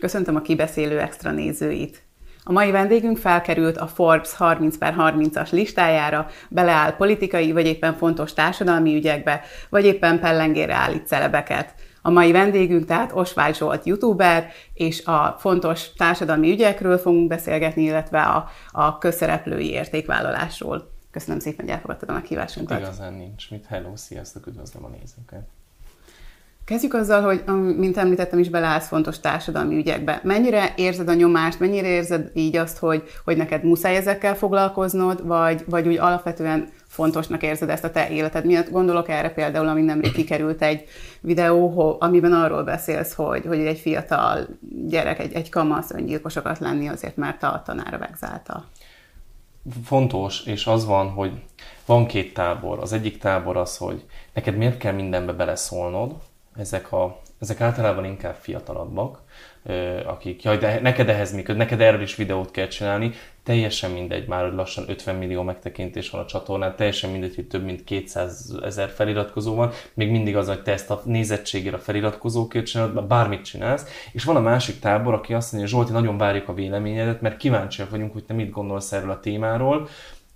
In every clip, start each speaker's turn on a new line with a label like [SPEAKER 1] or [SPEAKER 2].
[SPEAKER 1] Köszöntöm a kibeszélő extra nézőit! A mai vendégünk felkerült a Forbes 30 per 30-as listájára, beleáll politikai vagy éppen fontos társadalmi ügyekbe, vagy éppen pellengére állít celebeket. A mai vendégünk tehát Osvágy Zsolt youtuber, és a fontos társadalmi ügyekről fogunk beszélgetni, illetve a, a közszereplői értékvállalásról. Köszönöm szépen, hogy elfogadtad a meghívásunkat.
[SPEAKER 2] Igazán nincs mit. Hello, sziasztok, üdvözlöm a nézőket.
[SPEAKER 1] Kezdjük azzal, hogy, mint említettem is, beleállsz fontos társadalmi ügyekbe. Mennyire érzed a nyomást, mennyire érzed így azt, hogy, hogy neked muszáj ezekkel foglalkoznod, vagy, vagy úgy alapvetően fontosnak érzed ezt a te életed miatt? Gondolok erre például, ami nemrég kikerült egy videó, amiben arról beszélsz, hogy, hogy egy fiatal gyerek, egy, egy kamasz öngyilkos akart lenni azért, mert a tanára vegzálta.
[SPEAKER 2] Fontos, és az van, hogy van két tábor. Az egyik tábor az, hogy neked miért kell mindenbe beleszólnod, ezek, a, ezek általában inkább fiatalabbak, akik, jaj, de neked ehhez mi neked erről is videót kell csinálni, teljesen mindegy, már hogy lassan 50 millió megtekintés van a csatornán, teljesen mindegy, hogy több mint 200 ezer feliratkozó van, még mindig az, hogy te ezt a nézettségére a feliratkozókért csinálod, bármit csinálsz, és van a másik tábor, aki azt mondja, Zsolti, nagyon várjuk a véleményedet, mert kíváncsiak vagyunk, hogy te mit gondolsz erről a témáról,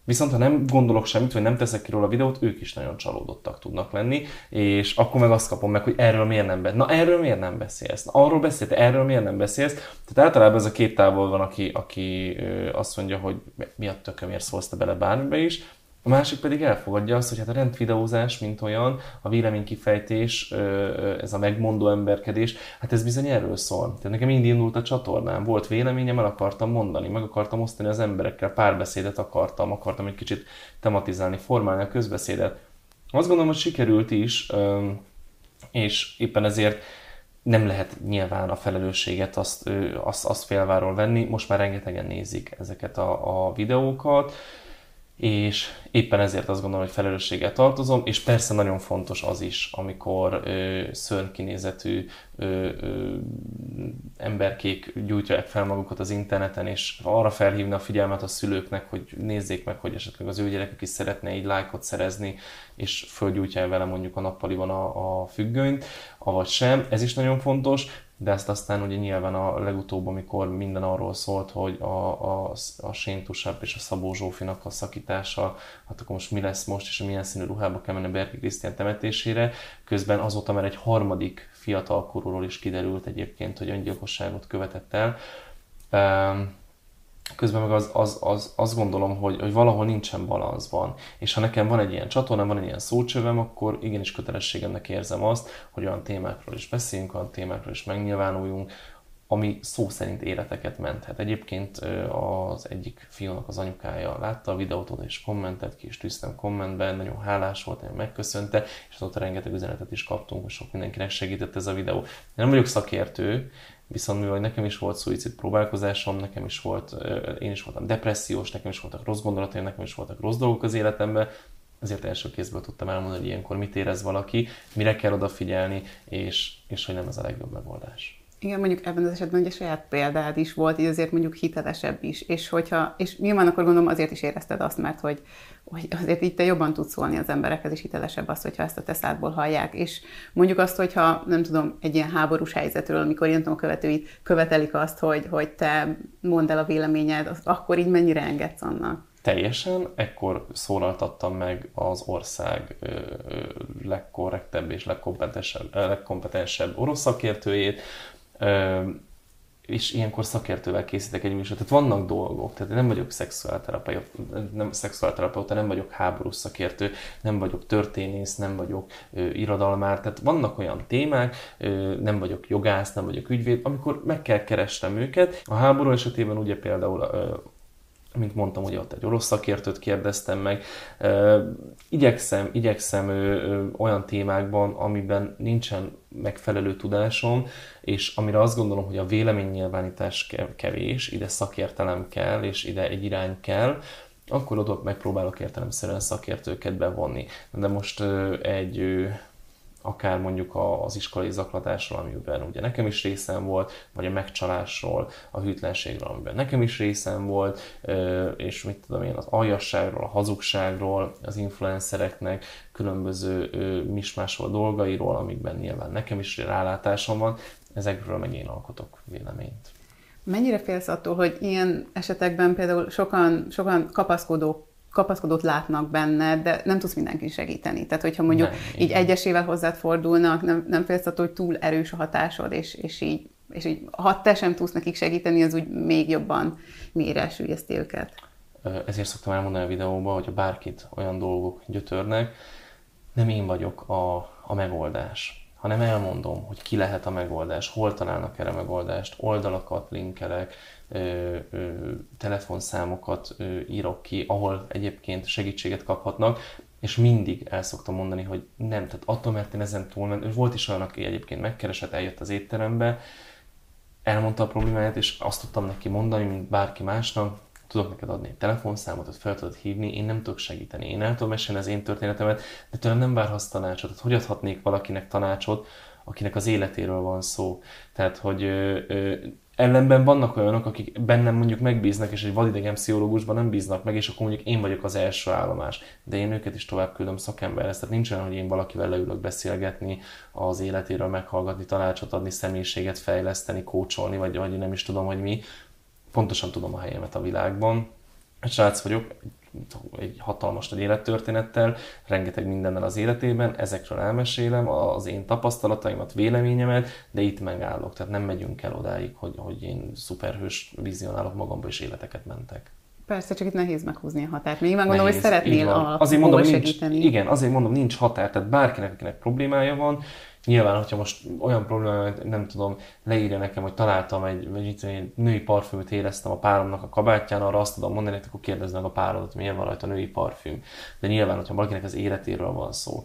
[SPEAKER 2] Viszont ha nem gondolok semmit, vagy nem teszek ki róla videót, ők is nagyon csalódottak tudnak lenni, és akkor meg azt kapom meg, hogy erről miért nem beszélsz. Na erről miért nem beszélsz? Na, arról beszélsz, erről miért nem beszélsz? Tehát általában ez a két távol van, aki, aki azt mondja, hogy mi a tökömért szólsz te bele bármibe is, a másik pedig elfogadja azt, hogy hát a rendvideózás, mint olyan, a véleménykifejtés, ez a megmondó emberkedés, hát ez bizony erről szól. Tehát nekem így indult a csatornám, volt véleményem, el akartam mondani, meg akartam osztani az emberekkel, párbeszédet akartam, akartam egy kicsit tematizálni, formálni a közbeszédet. Azt gondolom, hogy sikerült is, és éppen ezért nem lehet nyilván a felelősséget azt, azt, azt félváról venni. Most már rengetegen nézik ezeket a, a videókat, és éppen ezért azt gondolom, hogy felelősséggel tartozom, és persze nagyon fontos az is, amikor ö, szörnykinézetű ö, ö, emberkék gyújtják fel magukat az interneten, és arra felhívni a figyelmet a szülőknek, hogy nézzék meg, hogy esetleg az ő gyerekek is szeretne egy lájkot szerezni, és fölgyújtják vele mondjuk a nappaliban a, a függönyt, avagy sem. Ez is nagyon fontos, de ezt aztán ugye nyilván a legutóbb, amikor minden arról szólt, hogy a, a, a Séntusabb és a Szabó Zsófinak a szakítása, hát akkor most mi lesz most, és milyen színű ruhába kell menni Berki Krisztián temetésére, közben azóta már egy harmadik fiatal is kiderült egyébként, hogy öngyilkosságot követett el. Um, közben meg az, az, az, azt gondolom, hogy, hogy valahol nincsen balanszban. És ha nekem van egy ilyen csatornám, van egy ilyen szócsövem, akkor igenis kötelességemnek érzem azt, hogy olyan témákról is beszéljünk, olyan témákról is megnyilvánuljunk, ami szó szerint életeket menthet. Egyébként az egyik fiúnak az anyukája látta a videót, és kommentet ki, és tűztem kommentben, nagyon hálás volt, nagyon megköszönte, és azóta rengeteg üzenetet is kaptunk, és sok mindenkinek segített ez a videó. Én nem vagyok szakértő, Viszont mivel nekem is volt szuicid próbálkozásom, nekem is volt, én is voltam depressziós, nekem is voltak rossz gondolataim, nekem is voltak rossz dolgok az életemben, ezért első kézből tudtam elmondani, hogy ilyenkor mit érez valaki, mire kell odafigyelni, és, és hogy nem ez a legjobb megoldás.
[SPEAKER 1] Igen, mondjuk ebben az esetben ugye saját példád is volt, így azért mondjuk hitelesebb is, és hogyha, és nyilván akkor gondolom azért is érezted azt, mert hogy, hogy azért így te jobban tudsz szólni az emberekhez, és hitelesebb az, hogyha ezt a teszádból hallják. És mondjuk azt, hogyha nem tudom, egy ilyen háborús helyzetről, amikor ilyen követőit követelik azt, hogy, hogy te mondd el a véleményed, akkor így mennyire engedsz annak?
[SPEAKER 2] Teljesen, ekkor szólaltattam meg az ország legkorrektebb és legkompetensebb, legkompetensebb orosz szakértőjét, és ilyenkor szakértővel készítek egy műsort. Tehát vannak dolgok, tehát nem vagyok szexuálterapeuta, nem, szexuálterapeuta, nem vagyok háborús szakértő, nem vagyok történész, nem vagyok ö, irodalmár, tehát vannak olyan témák, ö, nem vagyok jogász, nem vagyok ügyvéd, amikor meg kell keresnem őket. A háború esetében ugye például ö, mint mondtam, ugye ott egy orosz szakértőt kérdeztem meg. Igyekszem, igyekszem olyan témákban, amiben nincsen megfelelő tudásom, és amire azt gondolom, hogy a véleménynyilvánítás kevés, ide szakértelem kell, és ide egy irány kell, akkor ott megpróbálok értelemszerűen szakértőket bevonni. De most egy akár mondjuk az iskolai zaklatásról, amiben ugye nekem is részem volt, vagy a megcsalásról, a hűtlenségről, amiben nekem is részem volt, és mit tudom én, az aljasságról, a hazugságról, az influencereknek különböző mismásról dolgairól, amikben nyilván nekem is rálátásom van, ezekről meg én alkotok véleményt.
[SPEAKER 1] Mennyire félsz attól, hogy ilyen esetekben például sokan, sokan kapaszkodók kapaszkodót látnak benned, de nem tudsz mindenki segíteni. Tehát, hogyha mondjuk nem, így igen. egyesével hozzád fordulnak, nem, nem félsz attól, hogy túl erős a hatásod, és, és így és így, ha te sem tudsz nekik segíteni, az úgy még jobban mélyre sülyezti őket.
[SPEAKER 2] Ezért szoktam elmondani a videóban, hogy a bárkit olyan dolgok gyötörnek, nem én vagyok a, a megoldás hanem elmondom, hogy ki lehet a megoldás, hol találnak erre megoldást, oldalakat linkelek, telefonszámokat írok ki, ahol egyébként segítséget kaphatnak, és mindig el szoktam mondani, hogy nem, tehát attól, mert én ezen túlment, volt is olyan, aki egyébként megkeresett, eljött az étterembe, elmondta a problémáját, és azt tudtam neki mondani, mint bárki másnak, tudok neked adni egy telefonszámot, hogy fel tudod hívni, én nem tudok segíteni. Én el tudom mesélni az én történetemet, de tőlem nem várhatsz tanácsot. Tehát hogy adhatnék valakinek tanácsot, akinek az életéről van szó. Tehát, hogy ö, ö, ellenben vannak olyanok, akik bennem mondjuk megbíznak, és egy vadidegen pszichológusban nem bíznak meg, és akkor mondjuk én vagyok az első állomás. De én őket is tovább küldöm szakemberhez. Tehát nincs olyan, hogy én valakivel leülök beszélgetni, az életéről meghallgatni, tanácsot adni, személyiséget fejleszteni, kócsolni, vagy, vagy nem is tudom, hogy mi, pontosan tudom a helyemet a világban. Srác vagyok, egy hatalmas nagy élettörténettel, rengeteg mindennel az életében, ezekről elmesélem, az én tapasztalataimat, véleményemet, de itt megállok, tehát nem megyünk el odáig, hogy, hogy én szuperhős vizionálok magamba, és életeket mentek.
[SPEAKER 1] Persze, csak itt nehéz meghúzni a határt. Még megmondom, hogy szeretnél a
[SPEAKER 2] azért mondom, segíteni. Nincs, igen, azért mondom, nincs határ, tehát bárkinek, akinek problémája van, Nyilván, hogyha most olyan probléma, nem tudom, leírja nekem, hogy találtam egy, vagy itt egy női parfümöt éreztem a páromnak a kabátján, arra azt tudom mondani, hogy akkor kérdezd meg a párodat, milyen van rajta női parfüm. De nyilván, hogyha valakinek az életéről van szó,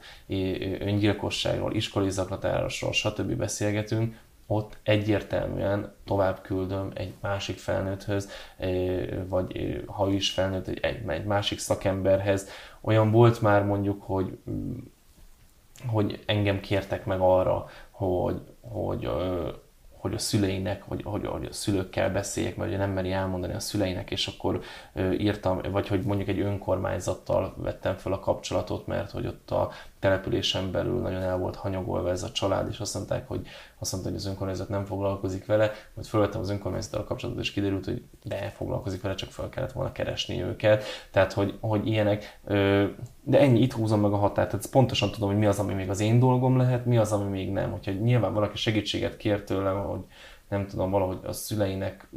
[SPEAKER 2] öngyilkosságról, iskolai zaklatásról, stb. beszélgetünk, ott egyértelműen tovább küldöm egy másik felnőtthöz, vagy ha is felnőtt, egy, egy másik szakemberhez. Olyan volt már mondjuk, hogy hogy engem kértek meg arra, hogy, hogy, hogy a szüleinek, hogy, hogy, hogy a szülőkkel beszéljek, mert ugye nem meri elmondani a szüleinek, és akkor írtam, vagy hogy mondjuk egy önkormányzattal vettem fel a kapcsolatot, mert hogy ott a településen belül nagyon el volt hanyagolva ez a család, és azt mondták, hogy, azt mondta, hogy az önkormányzat nem foglalkozik vele, majd fölvettem az önkormányzattal kapcsolatot, és kiderült, hogy de foglalkozik vele, csak fel kellett volna keresni őket. Tehát, hogy, hogy ilyenek, de ennyi, itt húzom meg a határt, tehát pontosan tudom, hogy mi az, ami még az én dolgom lehet, mi az, ami még nem. Hogyha nyilván valaki segítséget kér tőlem, hogy nem tudom, valahogy a szüleinek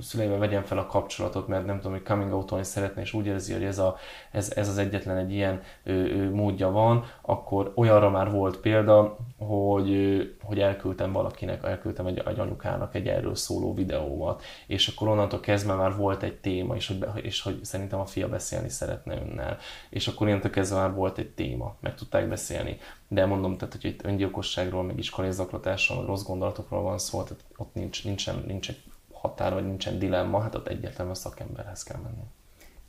[SPEAKER 2] szüleivel vegyem fel a kapcsolatot, mert nem tudom, hogy coming out szeretne, és úgy érzi, hogy ez, a, ez, ez az egyetlen egy ilyen ö, ö, módja van, akkor olyanra már volt példa, hogy, ö, hogy elküldtem valakinek, elküldtem egy, egy anyukának egy erről szóló videómat, és akkor onnantól kezdve már volt egy téma, és hogy, és hogy szerintem a fia beszélni szeretne önnel, és akkor innentől kezdve már volt egy téma, meg tudták beszélni. De mondom, tehát, hogy itt öngyilkosságról, meg iskolai zaklatásról, rossz gondolatokról van szó, tehát ott nincs, nincsen, nincs egy határ, vagy nincsen dilemma, hát ott egyértelműen szakemberhez kell menni.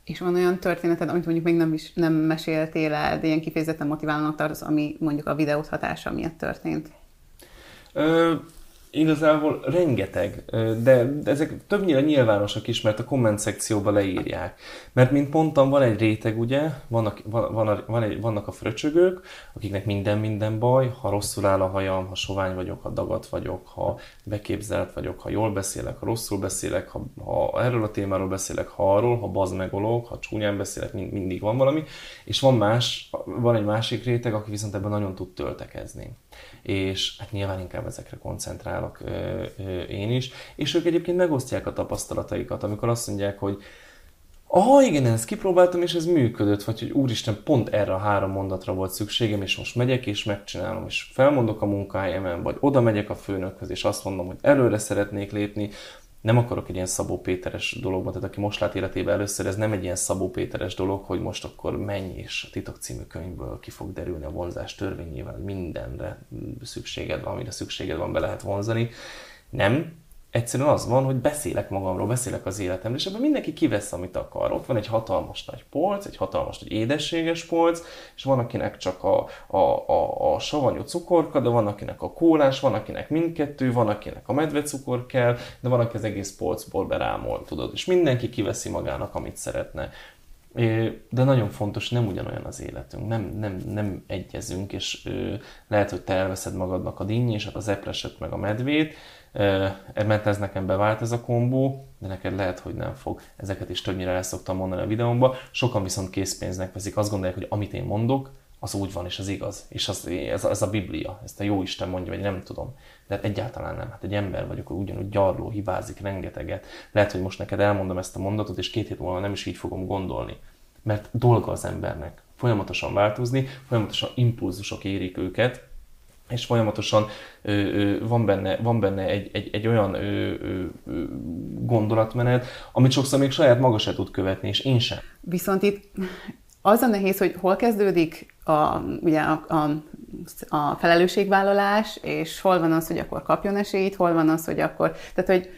[SPEAKER 1] És van olyan történeted, amit mondjuk még nem is nem meséltél el, de ilyen kifejezetten motiválónak tartasz, ami mondjuk a videót hatása miatt történt?
[SPEAKER 2] Ö, Igazából rengeteg, de ezek többnyire nyilvánosak is, mert a komment szekcióba leírják. Mert mint mondtam, van egy réteg, ugye, vannak, van, van, van egy, vannak a fröcsögők, akiknek minden-minden baj, ha rosszul áll a hajam, ha sovány vagyok, ha dagat vagyok, ha beképzelt vagyok, ha jól beszélek, ha rosszul beszélek, ha, ha erről a témáról beszélek, ha arról, ha bazmegolok, ha csúnyán beszélek, mind, mindig van valami. És van más, van egy másik réteg, aki viszont ebben nagyon tud töltekezni és hát nyilván inkább ezekre koncentrálok ö, ö, én is, és ők egyébként megosztják a tapasztalataikat, amikor azt mondják, hogy Ah, igen, ezt kipróbáltam, és ez működött, vagy hogy úristen, pont erre a három mondatra volt szükségem, és most megyek, és megcsinálom, és felmondok a munkahelyemen, vagy oda megyek a főnökhöz, és azt mondom, hogy előre szeretnék lépni, nem akarok egy ilyen Szabó Péteres dologban, tehát aki most lát életében először, ez nem egy ilyen Szabó Péteres dolog, hogy most akkor menj és a titok című könyvből ki fog derülni a vonzás törvényével, mindenre szükséged van, amire szükséged van, be lehet vonzani. Nem, egyszerűen az van, hogy beszélek magamról, beszélek az életemről, és ebben mindenki kivesz, amit akar. Ott van egy hatalmas nagy polc, egy hatalmas nagy édességes polc, és van, akinek csak a, a, a, a savanyú cukorka, de van akinek a kólás, van akinek mindkettő, van akinek a medvecukor kell, de van aki az egész polcból berámol, tudod, és mindenki kiveszi magának, amit szeretne. De nagyon fontos, nem ugyanolyan az életünk, nem, nem, nem egyezünk, és lehet, hogy te elveszed magadnak a dinnyésat, az epreset, meg a medvét, mert ez nekem bevált ez a kombó, de neked lehet, hogy nem fog. Ezeket is többnyire el szoktam mondani a videómban. Sokan viszont készpénznek veszik, azt gondolják, hogy amit én mondok, az úgy van, és az igaz. És az, ez, ez a Biblia, ezt a jó Isten mondja, vagy nem tudom. De hát egyáltalán nem. Hát egy ember vagyok, ugyanúgy gyarló, hibázik rengeteget. Lehet, hogy most neked elmondom ezt a mondatot, és két hét múlva nem is így fogom gondolni. Mert dolga az embernek folyamatosan változni, folyamatosan impulzusok érik őket, és folyamatosan ö, ö, van benne, van benne egy, egy, egy olyan ö, ö, gondolatmenet, amit sokszor még saját maga se tud követni, és én sem.
[SPEAKER 1] Viszont itt az a nehéz, hogy hol kezdődik a, ugye a, a, a felelősségvállalás, és hol van az, hogy akkor kapjon esélyt, hol van az, hogy akkor, tehát hogy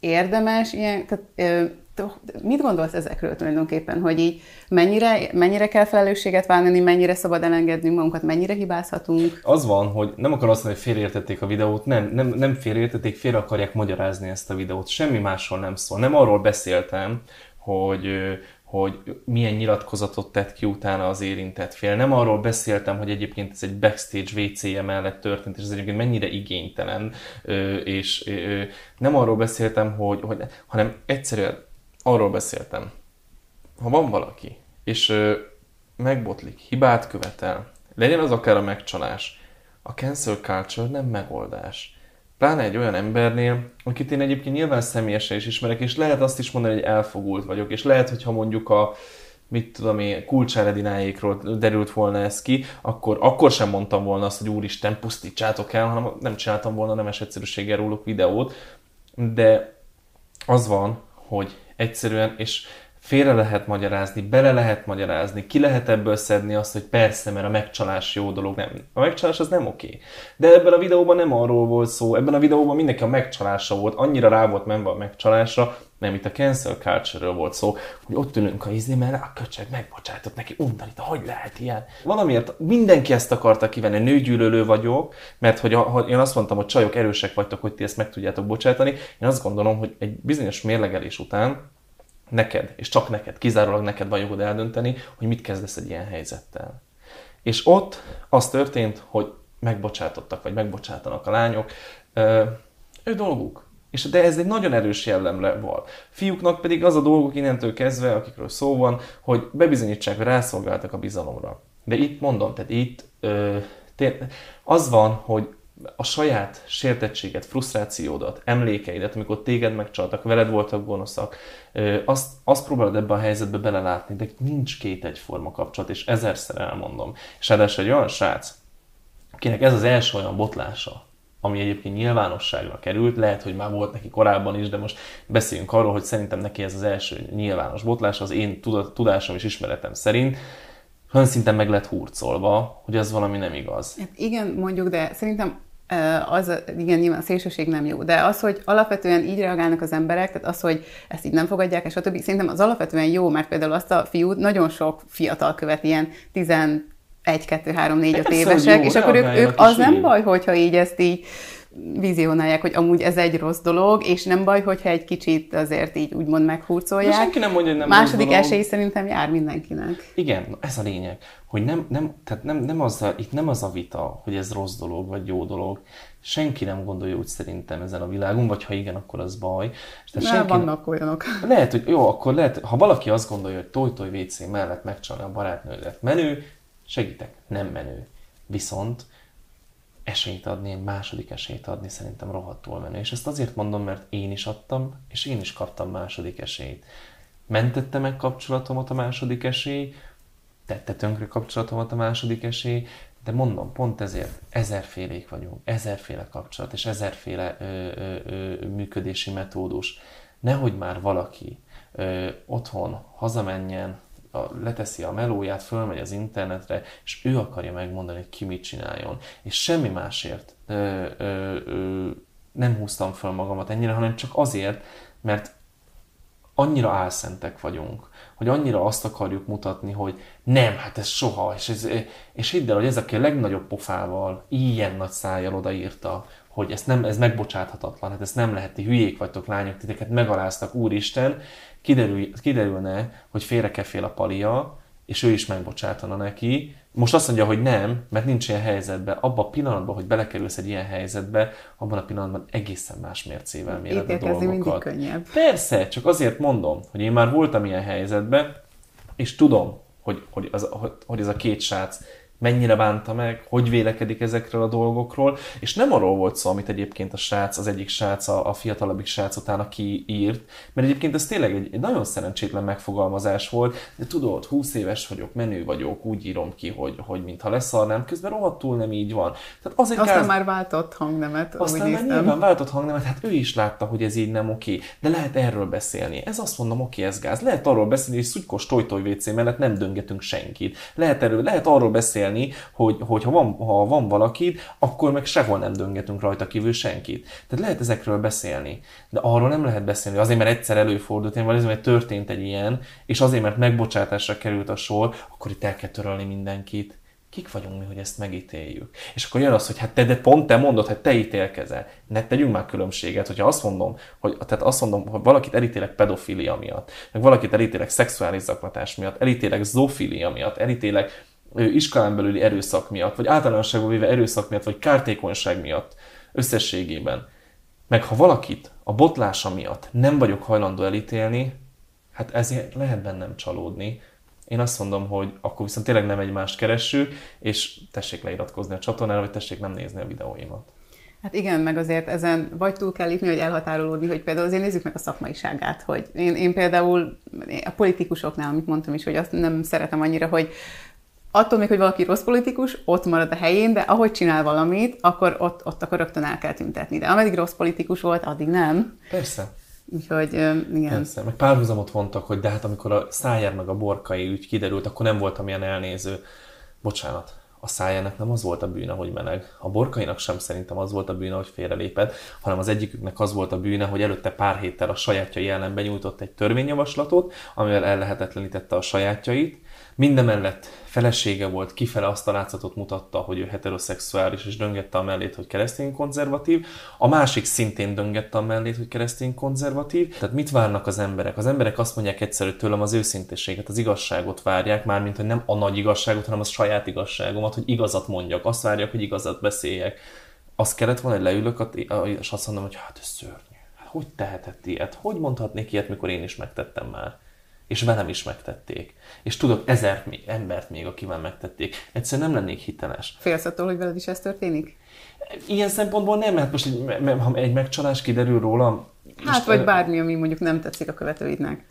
[SPEAKER 1] érdemes ilyen, tehát, mit gondolsz ezekről tulajdonképpen, hogy így mennyire, mennyire kell felelősséget vállalni, mennyire szabad elengednünk magunkat, mennyire hibázhatunk?
[SPEAKER 2] Az van, hogy nem akar azt mondani, hogy félreértették a videót, nem, nem, nem félreértették, félre akarják magyarázni ezt a videót, semmi másról nem szól. Nem arról beszéltem, hogy, hogy milyen nyilatkozatot tett ki utána az érintett fél. Nem arról beszéltem, hogy egyébként ez egy backstage WC-je mellett történt, és ez egyébként mennyire igénytelen, és nem arról beszéltem, hogy, hogy hanem egyszerűen arról beszéltem. Ha van valaki, és megbotlik, hibát követel, legyen az akár a megcsalás, a cancel culture nem megoldás Pláne egy olyan embernél, akit én egyébként nyilván személyesen is ismerek, és lehet azt is mondani, hogy elfogult vagyok, és lehet, hogyha mondjuk a mit tudom én, kulcsáredináékról derült volna ez ki, akkor, akkor sem mondtam volna azt, hogy úristen, pusztítsátok el, hanem nem csináltam volna nemes egyszerűséggel róluk videót, de az van, hogy egyszerűen, és félre lehet magyarázni, bele lehet magyarázni, ki lehet ebből szedni azt, hogy persze, mert a megcsalás jó dolog, nem. A megcsalás az nem oké. De ebben a videóban nem arról volt szó, ebben a videóban mindenki a megcsalása volt, annyira rá volt menve a megcsalásra, nem itt a cancel culture volt szó, hogy ott ülünk a izé, mert a köcsög megbocsátott neki, undorít, hogy lehet ilyen. Valamiért mindenki ezt akarta kivenni, nőgyűlölő vagyok, mert hogy, a, hogy én azt mondtam, hogy csajok erősek vagytok, hogy ti ezt meg tudjátok bocsátani. Én azt gondolom, hogy egy bizonyos mérlegelés után neked, és csak neked, kizárólag neked van jogod eldönteni, hogy mit kezdesz egy ilyen helyzettel. És ott az történt, hogy megbocsátottak, vagy megbocsátanak a lányok, ő dolguk. És de ez egy nagyon erős jellemre van. Fiúknak pedig az a dolguk innentől kezdve, akikről szó van, hogy bebizonyítsák, hogy rászolgáltak a bizalomra. De itt mondom, tehát itt ö, az van, hogy a saját sértettséget, frusztrációdat, emlékeidet, amikor téged megcsaltak, veled voltak gonoszak, azt, azt próbálod ebbe a helyzetbe belelátni, de nincs két egyforma kapcsolat, és ezerszer elmondom. És ráadásul egy olyan srác, akinek ez az első olyan botlása, ami egyébként nyilvánosságra került, lehet, hogy már volt neki korábban is, de most beszéljünk arról, hogy szerintem neki ez az első nyilvános botlás, az én tudásom és ismeretem szerint, olyan szinten meg lett hurcolva, hogy ez valami nem igaz.
[SPEAKER 1] Hát igen, mondjuk, de szerintem az, igen, nyilván a szélsőség nem jó, de az, hogy alapvetően így reagálnak az emberek, tehát az, hogy ezt így nem fogadják, és stb. Szerintem az alapvetően jó, mert például azt a fiút nagyon sok fiatal követ, ilyen 11, 2, 3, 4, 5 évesek, jó, és akkor ők, ők az nem baj, hogyha így ezt így vizionálják, hogy amúgy ez egy rossz dolog, és nem baj, hogyha egy kicsit azért így úgymond meghurcolják. De
[SPEAKER 2] senki nem mondja, hogy nem
[SPEAKER 1] Második esély szerintem jár mindenkinek.
[SPEAKER 2] Igen, ez a lényeg, hogy nem, nem, tehát nem, nem az a, itt nem az a vita, hogy ez rossz dolog, vagy jó dolog. Senki nem gondolja úgy szerintem ezen a világon, vagy ha igen, akkor az baj.
[SPEAKER 1] Tehát senki... vannak olyanok.
[SPEAKER 2] Lehet, hogy jó, akkor lehet, ha valaki azt gondolja, hogy toj-toj WC mellett megcsalni a barátnődet menő, segítek, nem menő. Viszont esélyt adni, egy második esélyt adni szerintem rohadtul menő. És ezt azért mondom, mert én is adtam, és én is kaptam második esélyt. Mentette meg kapcsolatomat a második esély, tette tönkre kapcsolatomat a második esély, de mondom, pont ezért ezerfélék vagyunk, ezerféle kapcsolat, és ezerféle ö, ö, ö, működési metódus. Nehogy már valaki ö, otthon hazamenjen, a, leteszi a melóját, fölmegy az internetre, és ő akarja megmondani, hogy ki mit csináljon. És semmi másért ö, ö, ö, nem húztam föl magamat ennyire, hanem csak azért, mert annyira álszentek vagyunk, hogy annyira azt akarjuk mutatni, hogy nem, hát ez soha, és, ez, és hidd el, hogy ez, aki a legnagyobb pofával, ilyen nagy szájjal odaírta, hogy ez, nem, ez megbocsáthatatlan, hát ez nem lehet, ti hülyék vagytok, lányok, titeket megaláztak, úristen, kiderül, kiderülne, hogy félrekefél a palia, és ő is megbocsátana neki. Most azt mondja, hogy nem, mert nincs ilyen helyzetben. Abban a pillanatban, hogy belekerülsz egy ilyen helyzetbe, abban a pillanatban egészen más mércével méred a dolgokat.
[SPEAKER 1] könnyebb.
[SPEAKER 2] Persze, csak azért mondom, hogy én már voltam ilyen helyzetben, és tudom, hogy, hogy, az, hogy ez a két srác mennyire bánta meg, hogy vélekedik ezekről a dolgokról, és nem arról volt szó, amit egyébként a srác, az egyik srác, a, a fiatalabbik srác utána kiírt, mert egyébként ez tényleg egy, egy nagyon szerencsétlen megfogalmazás volt, de tudod, 20 éves vagyok, menő vagyok, úgy írom ki, hogy, hogy mintha leszarnám, közben rohadtul nem így van.
[SPEAKER 1] Tehát azért Aztán káz... már váltott hangnemet,
[SPEAKER 2] Aztán már nyilván váltott hangnemet, hát ő is látta, hogy ez így nem oké, de lehet erről beszélni. Ez azt mondom, oké, ez gáz. Lehet arról beszélni, hogy szutykos tojtoj WC mellett nem döngetünk senkit. Lehet, erről, lehet arról beszélni, beszélni, hogy, hogy ha, van, ha van valakid, akkor meg sehol nem döngetünk rajta kívül senkit. Tehát lehet ezekről beszélni, de arról nem lehet beszélni. Azért, mert egyszer előfordult, én azért, mert történt egy ilyen, és azért, mert megbocsátásra került a sor, akkor itt el kell törölni mindenkit kik vagyunk mi, hogy ezt megítéljük. És akkor jön az, hogy hát te, de pont te mondod, hogy te ítélkezel. Ne tegyünk már különbséget, hogyha azt mondom, hogy, tehát azt mondom, hogy valakit elítélek pedofilia miatt, meg valakit elítélek szexuális zaklatás miatt, elítélek zofilia miatt, elítélek iskolán belüli erőszak miatt, vagy általánosságban véve erőszak miatt, vagy kártékonyság miatt összességében. Meg ha valakit a botlása miatt nem vagyok hajlandó elítélni, hát ezért lehet bennem csalódni. Én azt mondom, hogy akkor viszont tényleg nem egymást keressük, és tessék leiratkozni a csatornára, vagy tessék nem nézni a videóimat.
[SPEAKER 1] Hát igen, meg azért ezen vagy túl kell lépni, vagy elhatárolódni, hogy például azért nézzük meg a szakmaiságát, hogy én, én például a politikusoknál, amit mondtam is, hogy azt nem szeretem annyira, hogy attól még, hogy valaki rossz politikus, ott marad a helyén, de ahogy csinál valamit, akkor ott, ott akkor rögtön el kell tüntetni. De ameddig rossz politikus volt, addig nem.
[SPEAKER 2] Persze.
[SPEAKER 1] Úgyhogy igen.
[SPEAKER 2] Persze, meg párhuzamot vontak, hogy de hát amikor a szájár meg a borkai ügy kiderült, akkor nem voltam ilyen elnéző. Bocsánat, a szájának nem az volt a bűne, hogy meleg. A borkainak sem szerintem az volt a bűne, hogy félrelépett, hanem az egyiküknek az volt a bűne, hogy előtte pár héttel a sajátjai ellen benyújtott egy törvényjavaslatot, amivel ellehetetlenítette a sajátjait, Mindemellett felesége volt, kifele azt a látszatot mutatta, hogy ő heteroszexuális, és döngette a mellét, hogy keresztény konzervatív. A másik szintén döngette a mellét, hogy keresztény konzervatív. Tehát mit várnak az emberek? Az emberek azt mondják egyszerű tőlem az őszintességet, az igazságot várják, mármint, hogy nem a nagy igazságot, hanem a saját igazságomat, hogy igazat mondjak. Azt várják, hogy igazat beszéljek. Azt kellett volna, hogy leülök, és azt mondom, hogy hát ez szörnyű. Hát hogy tehetett ilyet? Hogy mondhatnék ilyet, mikor én is megtettem már? És velem is megtették. És tudok ezer embert még, akivel megtették. Egyszerűen nem lennék hiteles.
[SPEAKER 1] Félsz attól, hogy veled is ez történik?
[SPEAKER 2] Ilyen szempontból nem, mert most egy, ha egy megcsalás kiderül rólam...
[SPEAKER 1] Hát, vagy bármi, ami mondjuk nem tetszik a követőidnek.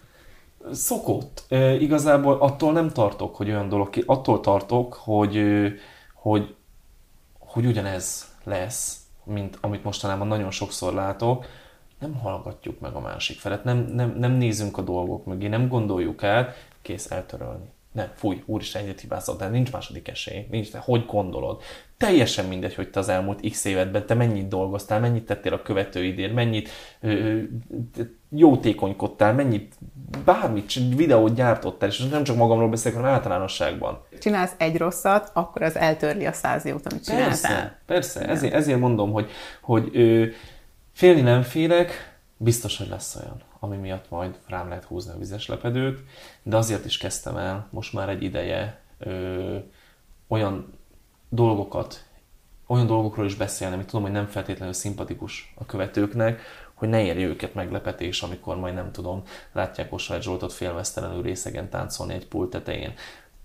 [SPEAKER 2] Szokott. E, igazából attól nem tartok, hogy olyan dolog ki. Attól tartok, hogy, hogy, hogy ugyanez lesz, mint amit mostanában nagyon sokszor látok, nem hallgatjuk meg a másik felet, nem, nem, nem nézünk a dolgok mögé, nem gondoljuk el, kész eltörölni. Nem, fúj, úristen, egyet hibázott, de nincs második esély, nincs, de hogy gondolod? Teljesen mindegy, hogy te az elmúlt x évedben te mennyit dolgoztál, mennyit tettél a követőidért, mennyit ö, jótékonykodtál, mennyit, bármit, videót gyártottál, és nem csak magamról beszélek, hanem általánosságban.
[SPEAKER 1] Csinálsz egy rosszat, akkor az eltörli a száz jót, amit csináltál.
[SPEAKER 2] Persze, persze, ezért, ezért mondom, hogy, hogy ö, Félni nem félek, biztos, hogy lesz olyan, ami miatt majd rám lehet húzni a vizes lepedőt, de azért is kezdtem el most már egy ideje ö, olyan dolgokat, olyan dolgokról is beszélni, amit tudom, hogy nem feltétlenül szimpatikus a követőknek, hogy ne érje őket meglepetés, amikor majd nem tudom, látják Osvágy Zsoltot félmeztelenül részegen táncolni egy pult tetején.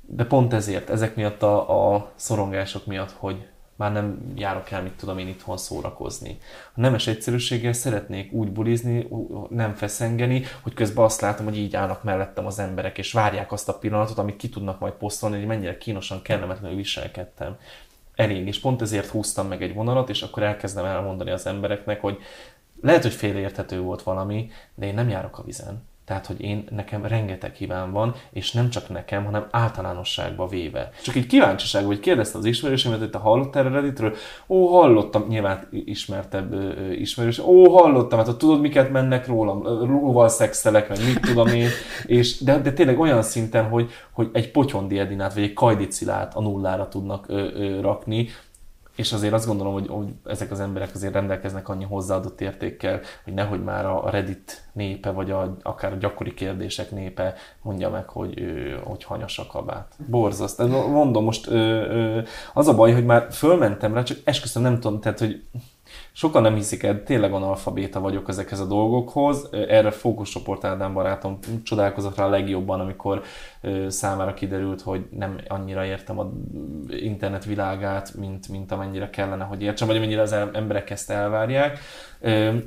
[SPEAKER 2] De pont ezért, ezek miatt a, a szorongások miatt, hogy már nem járok el, mit tudom én itthon szórakozni. A nemes egyszerűséggel szeretnék úgy bulizni, nem feszengeni, hogy közben azt látom, hogy így állnak mellettem az emberek, és várják azt a pillanatot, amit ki tudnak majd posztolni, hogy mennyire kínosan, kellemetlenül viselkedtem. Elég, és pont ezért húztam meg egy vonalat, és akkor elkezdem elmondani az embereknek, hogy lehet, hogy félreérthető volt valami, de én nem járok a vizen. Tehát, hogy én, nekem rengeteg hibám van, és nem csak nekem, hanem általánosságba véve. Csak egy kíváncsiság, hogy kérdezte az ismerősömet, hogy te hallottál Redditről? Ó, hallottam, nyilván ismertebb ismerős. Ó, hallottam, hát tudod, miket mennek rólam, róval szexelek, meg mit tudom én. És, de, de tényleg olyan szinten, hogy, hogy egy potyondi Edinát, vagy egy kajdicilát a nullára tudnak ö, ö, rakni, és azért azt gondolom, hogy, hogy ezek az emberek azért rendelkeznek annyi hozzáadott értékkel, hogy nehogy már a Reddit népe, vagy a, akár a gyakori kérdések népe mondja meg, hogy, hogy hanyas a kabát. Borzaszt. Mondom, most az a baj, hogy már fölmentem rá, csak esküszöm nem tudom, tehát, hogy Sokan nem hiszik el, tényleg analfabéta vagyok ezekhez a dolgokhoz. Erre fókuszcsoport Ádám barátom csodálkozott rá legjobban, amikor számára kiderült, hogy nem annyira értem a internet világát, mint, mint amennyire kellene, hogy értsem, vagy amennyire az emberek ezt elvárják.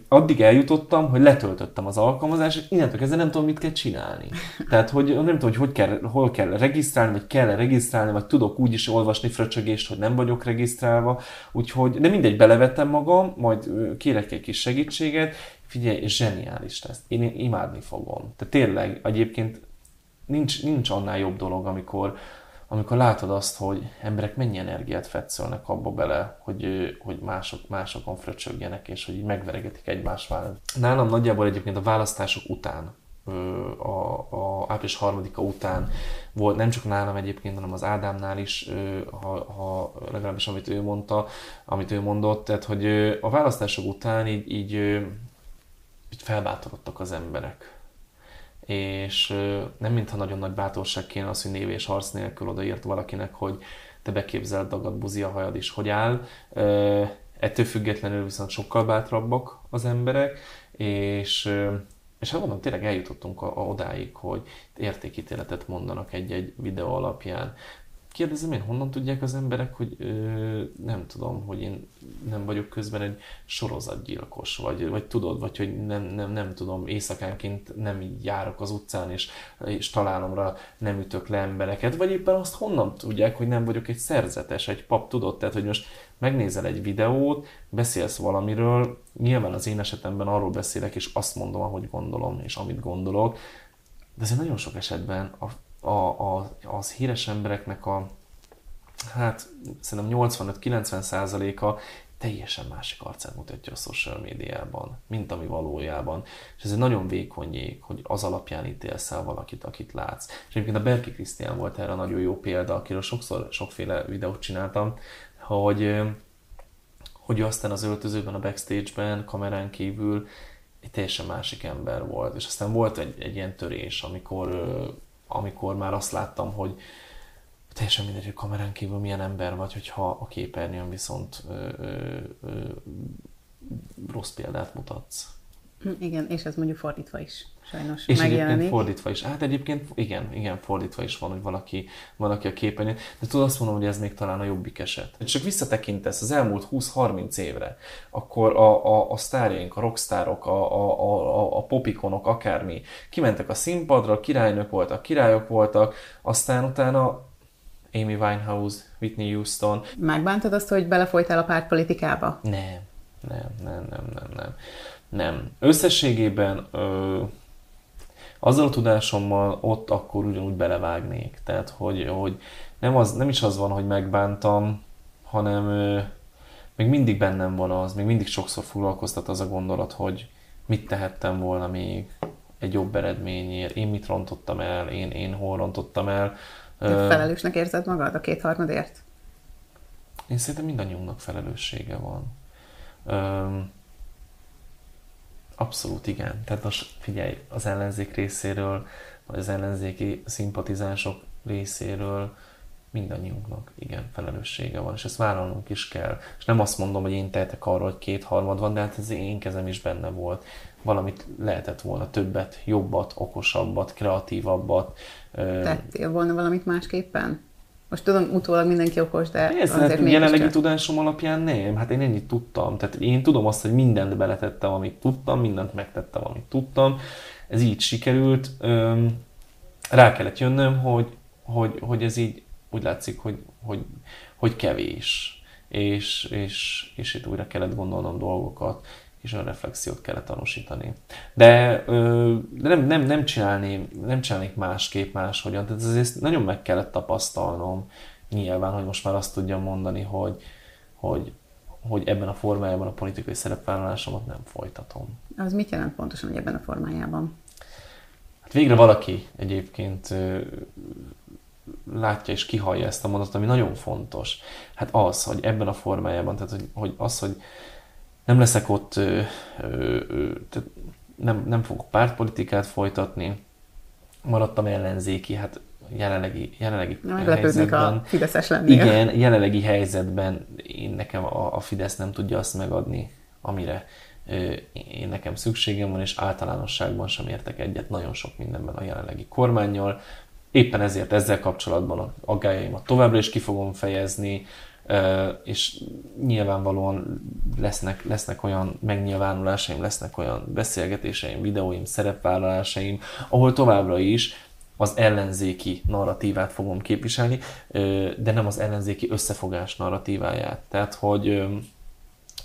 [SPEAKER 2] Addig eljutottam, hogy letöltöttem az alkalmazást, és innentől kezdve nem tudom, mit kell csinálni. Tehát, hogy nem tudom, hogy, hogy kell, hol kell regisztrálni, vagy kell regisztrálni, vagy tudok úgy is olvasni fröcsögést, hogy nem vagyok regisztrálva. Úgyhogy, de mindegy, belevettem magam, majd kérek egy kis segítséget, figyelj, zseniális lesz. Én imádni fogom. Tehát tényleg, egyébként nincs, nincs annál jobb dolog, amikor, amikor látod azt, hogy emberek mennyi energiát fetszölnek abba bele, hogy, hogy mások, másokon fröcsögjenek, és hogy így megveregetik egymás mellett. Nálam nagyjából egyébként a választások után, a, a április harmadika után volt, nem csak nálam egyébként, hanem az Ádámnál is, ha, ha legalábbis amit ő mondta, amit ő mondott, tehát hogy a választások után így, így, így felbátorodtak az emberek és nem mintha nagyon nagy bátorság kéne az, hogy név és harc nélkül odaírt valakinek, hogy te beképzeld dagad buzi a hajad is, hogy áll. Ettől függetlenül viszont sokkal bátrabbak az emberek, és és hát mondom, tényleg eljutottunk a, a odáig, hogy értékítéletet mondanak egy-egy videó alapján. Kérdezem én, honnan tudják az emberek, hogy ö, nem tudom, hogy én nem vagyok közben egy sorozatgyilkos, vagy, vagy tudod, vagy hogy nem, nem, nem tudom, éjszakánként nem így járok az utcán, és, és találomra nem ütök le embereket, vagy éppen azt honnan tudják, hogy nem vagyok egy szerzetes, egy pap, tudod, tehát hogy most megnézel egy videót, beszélsz valamiről, nyilván az én esetemben arról beszélek, és azt mondom, ahogy gondolom, és amit gondolok, de azért nagyon sok esetben a a, a, az híres embereknek a, hát szerintem 85-90 százaléka teljesen másik arcát mutatja a social médiában, mint ami valójában. És ez egy nagyon vékony jég, hogy az alapján ítélsz el valakit, akit látsz. És egyébként a Berki Krisztián volt erre nagyon jó példa, akiről sokszor sokféle videót csináltam, hogy, hogy aztán az öltözőben, a backstage-ben, kamerán kívül egy teljesen másik ember volt. És aztán volt egy, egy ilyen törés, amikor amikor már azt láttam, hogy teljesen mindegy, hogy kamerán kívül milyen ember vagy, hogyha a képernyőn viszont ö, ö, ö, rossz példát mutatsz.
[SPEAKER 1] Hm, igen, és ez mondjuk fordítva is sajnos
[SPEAKER 2] és megjelenik. fordítva is. Hát egyébként igen, igen, fordítva is van, hogy valaki, valaki a képernyőn. De tudod azt mondom, hogy ez még talán a jobbik eset. Csak visszatekintesz az elmúlt 20-30 évre, akkor a, a, a sztárjaink, a rockstárok, a, a, a, a popikonok, akármi, kimentek a színpadra, királynök voltak, királyok voltak, aztán utána Amy Winehouse, Whitney Houston.
[SPEAKER 1] Megbántad azt, hogy belefolytál a pártpolitikába?
[SPEAKER 2] Nem, nem, nem, nem, nem, nem. Nem. Összességében ö, azzal a tudásommal ott akkor ugyanúgy belevágnék. Tehát, hogy, hogy nem, az, nem is az van, hogy megbántam, hanem ö, még mindig bennem van az, még mindig sokszor foglalkoztat az a gondolat, hogy mit tehettem volna még egy jobb eredményért, én mit rontottam el, én, én hol rontottam el.
[SPEAKER 1] De felelősnek érzed magad a kétharmadért?
[SPEAKER 2] Én szerintem mindannyiunknak felelőssége van. Abszolút igen. Tehát most figyelj, az ellenzék részéről, vagy az ellenzéki szimpatizánsok részéről mindannyiunknak igen felelőssége van, és ezt vállalnunk is kell. És nem azt mondom, hogy én tehetek arról, hogy kétharmad van, de hát ez én kezem is benne volt. Valamit lehetett volna többet, jobbat, okosabbat, kreatívabbat.
[SPEAKER 1] Tettél volna valamit másképpen? Most tudom, utólag mindenki okos, de
[SPEAKER 2] Ez azért hát jelenlegi csak... tudásom alapján nem. Hát én ennyit tudtam. Tehát én tudom azt, hogy mindent beletettem, amit tudtam, mindent megtettem, amit tudtam. Ez így sikerült. Rá kellett jönnöm, hogy, hogy, hogy ez így úgy látszik, hogy, hogy, hogy kevés. És, és, és itt újra kellett gondolnom dolgokat. Kis önreflexiót kellett tanúsítani. De, de nem, nem, nem, csinálni, nem csinálnék másképp, máshogyan. Tehát ez nagyon meg kellett tapasztalnom nyilván, hogy most már azt tudjam mondani, hogy, hogy, hogy ebben a formájában a politikai szerepvállalásomat nem folytatom.
[SPEAKER 1] Az mit jelent pontosan, hogy ebben a formájában?
[SPEAKER 2] Hát végre valaki egyébként látja és kihallja ezt a mondatot, ami nagyon fontos. Hát az, hogy ebben a formájában, tehát hogy, hogy az, hogy nem leszek ott, ö, ö, tehát nem, nem fogok pártpolitikát folytatni, maradtam ellenzéki, hát jelenlegi, jelenlegi
[SPEAKER 1] helyzetben. a Fideszes lennél.
[SPEAKER 2] Igen, jelenlegi helyzetben én nekem a, a Fidesz nem tudja azt megadni, amire ö, én nekem szükségem van, és általánosságban sem értek egyet nagyon sok mindenben a jelenlegi kormányjal. Éppen ezért ezzel kapcsolatban a aggájaimat továbbra is ki fogom fejezni, és nyilvánvalóan lesznek, lesznek olyan megnyilvánulásaim, lesznek olyan beszélgetéseim, videóim, szerepvállalásaim, ahol továbbra is az ellenzéki narratívát fogom képviselni, de nem az ellenzéki összefogás narratíváját. Tehát, hogy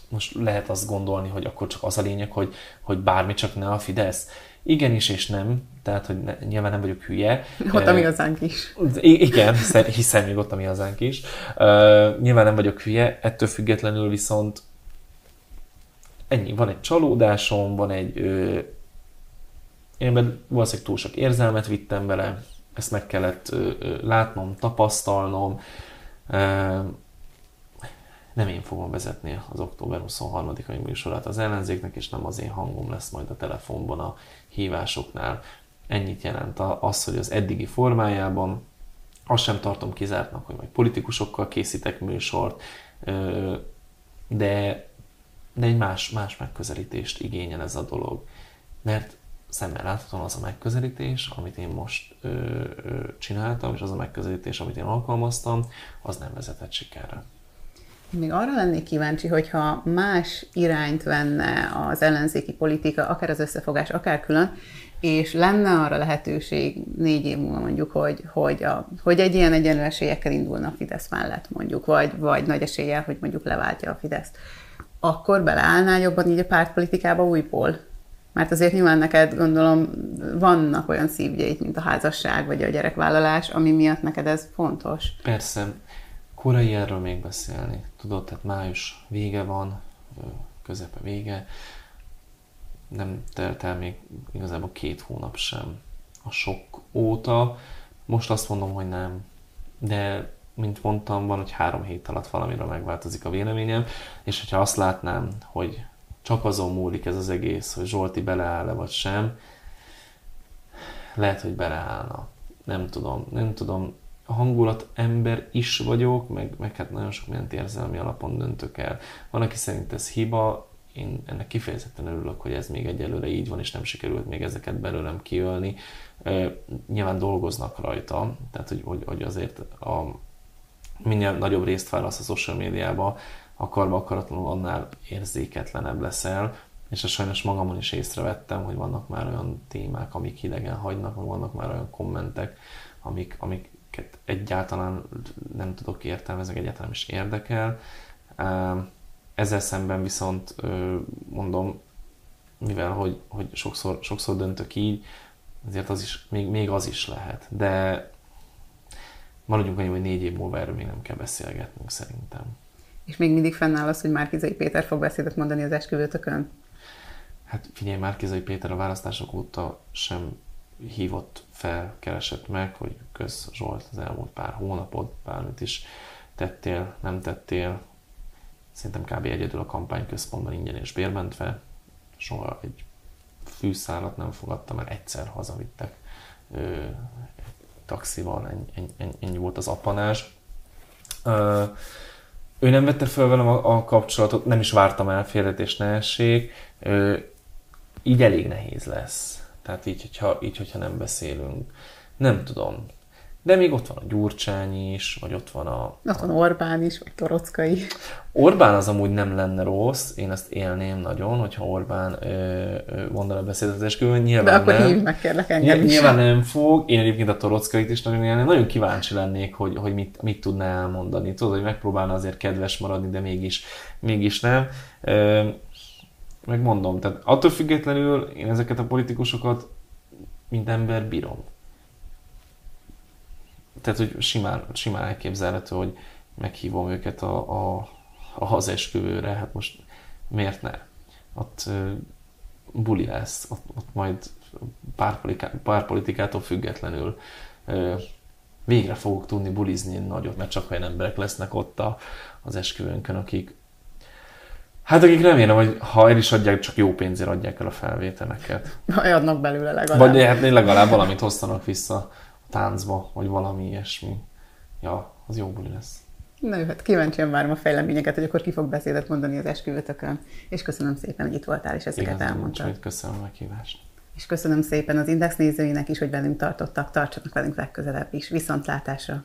[SPEAKER 2] most lehet azt gondolni, hogy akkor csak az a lényeg, hogy, hogy bármi csak ne a Fidesz. Igenis és nem, tehát hogy ne, nyilván nem vagyok hülye.
[SPEAKER 1] Ott a mi hazánk is.
[SPEAKER 2] Igen, hiszen, hiszen még ott a mi hazánk is. Uh, nyilván nem vagyok hülye, ettől függetlenül viszont ennyi, van egy csalódásom, van egy... Uh, én valószínűleg túl sok érzelmet vittem bele, ezt meg kellett uh, látnom, tapasztalnom. Uh, nem én fogom vezetni az október 23-ai műsorát az ellenzéknek, és nem az én hangom lesz majd a telefonban a hívásoknál. Ennyit jelent az, hogy az eddigi formájában azt sem tartom kizártnak, hogy majd politikusokkal készítek műsort, de, de egy más, más megközelítést igényel ez a dolog. Mert szemmel láthatóan az a megközelítés, amit én most ö, ö, csináltam, és az a megközelítés, amit én alkalmaztam, az nem vezetett sikerre.
[SPEAKER 1] Még arra lennék kíváncsi, hogyha más irányt venne az ellenzéki politika, akár az összefogás, akár külön, és lenne arra lehetőség négy év múlva mondjuk, hogy, hogy, a, hogy egy ilyen egyenlő esélyekkel indulna a Fidesz mellett mondjuk, vagy, vagy nagy eséllyel, hogy mondjuk leváltja a Fideszt, akkor beleállnál jobban így a pártpolitikába újból? Mert azért nyilván neked gondolom vannak olyan szívgyeid, mint a házasság vagy a gyerekvállalás, ami miatt neked ez fontos.
[SPEAKER 2] Persze. Korai erről még beszélni. Tudod, tehát május vége van, közepe vége, nem telt el még igazából két hónap sem a sok óta. Most azt mondom, hogy nem, de mint mondtam, van, hogy három hét alatt valamiről megváltozik a véleményem, és hogyha azt látnám, hogy csak azon múlik ez az egész, hogy Zsolti beleáll-e vagy sem, lehet, hogy beleállna. Nem tudom, nem tudom, hangulat ember is vagyok, meg, meg hát nagyon sok mindent érzelmi alapon döntök el. Van, aki szerint ez hiba, én ennek kifejezetten örülök, hogy ez még egyelőre így van, és nem sikerült még ezeket belőlem kiölni. Nyilván dolgoznak rajta, tehát hogy, hogy, hogy azért a, minél nagyobb részt válasz a social médiába, akarva akaratlanul annál érzéketlenebb leszel, és a sajnos magamon is észrevettem, hogy vannak már olyan témák, amik hidegen hagynak, vannak már olyan kommentek, amik, amiket egyáltalán nem tudok értelmezni, egyáltalán is érdekel. Ezzel szemben viszont mondom, mivel hogy, hogy sokszor, sokszor döntök így, ezért az is, még, még az is lehet. De maradjunk annyi, hogy négy év múlva erről még nem kell beszélgetnünk szerintem.
[SPEAKER 1] És még mindig fennáll az, hogy Márkizai Péter fog beszédet mondani az esküvőtökön?
[SPEAKER 2] Hát figyelj, Márkizai Péter a választások óta sem hívott fel, keresett meg, hogy köz Zsolt az elmúlt pár hónapot, bármit is tettél, nem tettél, szerintem kb. egyedül a kampányközpontban ingyen és bérmentve, soha egy fűszálat nem fogadtam el, egyszer hazavittek ö, taxival, ennyi, ennyi, ennyi volt az apanás. Ö, ő nem vette fel velem a, a kapcsolatot, nem is vártam el félretést ne essék, ö, így elég nehéz lesz. Tehát így hogyha, így, hogyha nem beszélünk. Nem tudom. De még ott van a Gyurcsány is, vagy ott van a...
[SPEAKER 1] Ott van Orbán is, vagy Torockai.
[SPEAKER 2] Orbán az amúgy nem lenne rossz, én ezt élném nagyon, hogyha Orbán ö, ö, mondana beszédet nyilván
[SPEAKER 1] De akkor
[SPEAKER 2] nem.
[SPEAKER 1] hívj meg kérlek engem is.
[SPEAKER 2] Nyilván nem fog, én egyébként a Torockait is nagyon élném, nagyon kíváncsi lennék, hogy, hogy mit, mit tudná elmondani. Tudod, hogy megpróbálna azért kedves maradni, de mégis, mégis nem. Ö, Megmondom, tehát attól függetlenül én ezeket a politikusokat, mint ember bírom. Tehát, hogy simán, simán elképzelhető, hogy meghívom őket a, a, a hazesküvőre, hát most miért ne? Ott uh, buli lesz, ott, ott majd párpolitikától függetlenül uh, végre fogok tudni bulizni nagyot, mert csak olyan emberek lesznek ott a, az esküvőnkön, akik Hát akik remélem, hogy ha el is adják, csak jó pénzért adják el a felvételeket.
[SPEAKER 1] Ha adnak belőle legalább.
[SPEAKER 2] Vagy hát legalább valamit hoztanak vissza a táncba, vagy valami ilyesmi. Ja, az jó buli lesz.
[SPEAKER 1] Na jó, hát kíváncsian várom a fejleményeket, hogy akkor ki fog beszédet mondani az esküvőtökön. És köszönöm szépen, hogy itt voltál, és ezeket Igen, elmondtad.
[SPEAKER 2] Köszönöm a meghívást.
[SPEAKER 1] És köszönöm szépen az Index nézőinek is, hogy velünk tartottak. Tartsanak velünk legközelebb is. Viszontlátásra!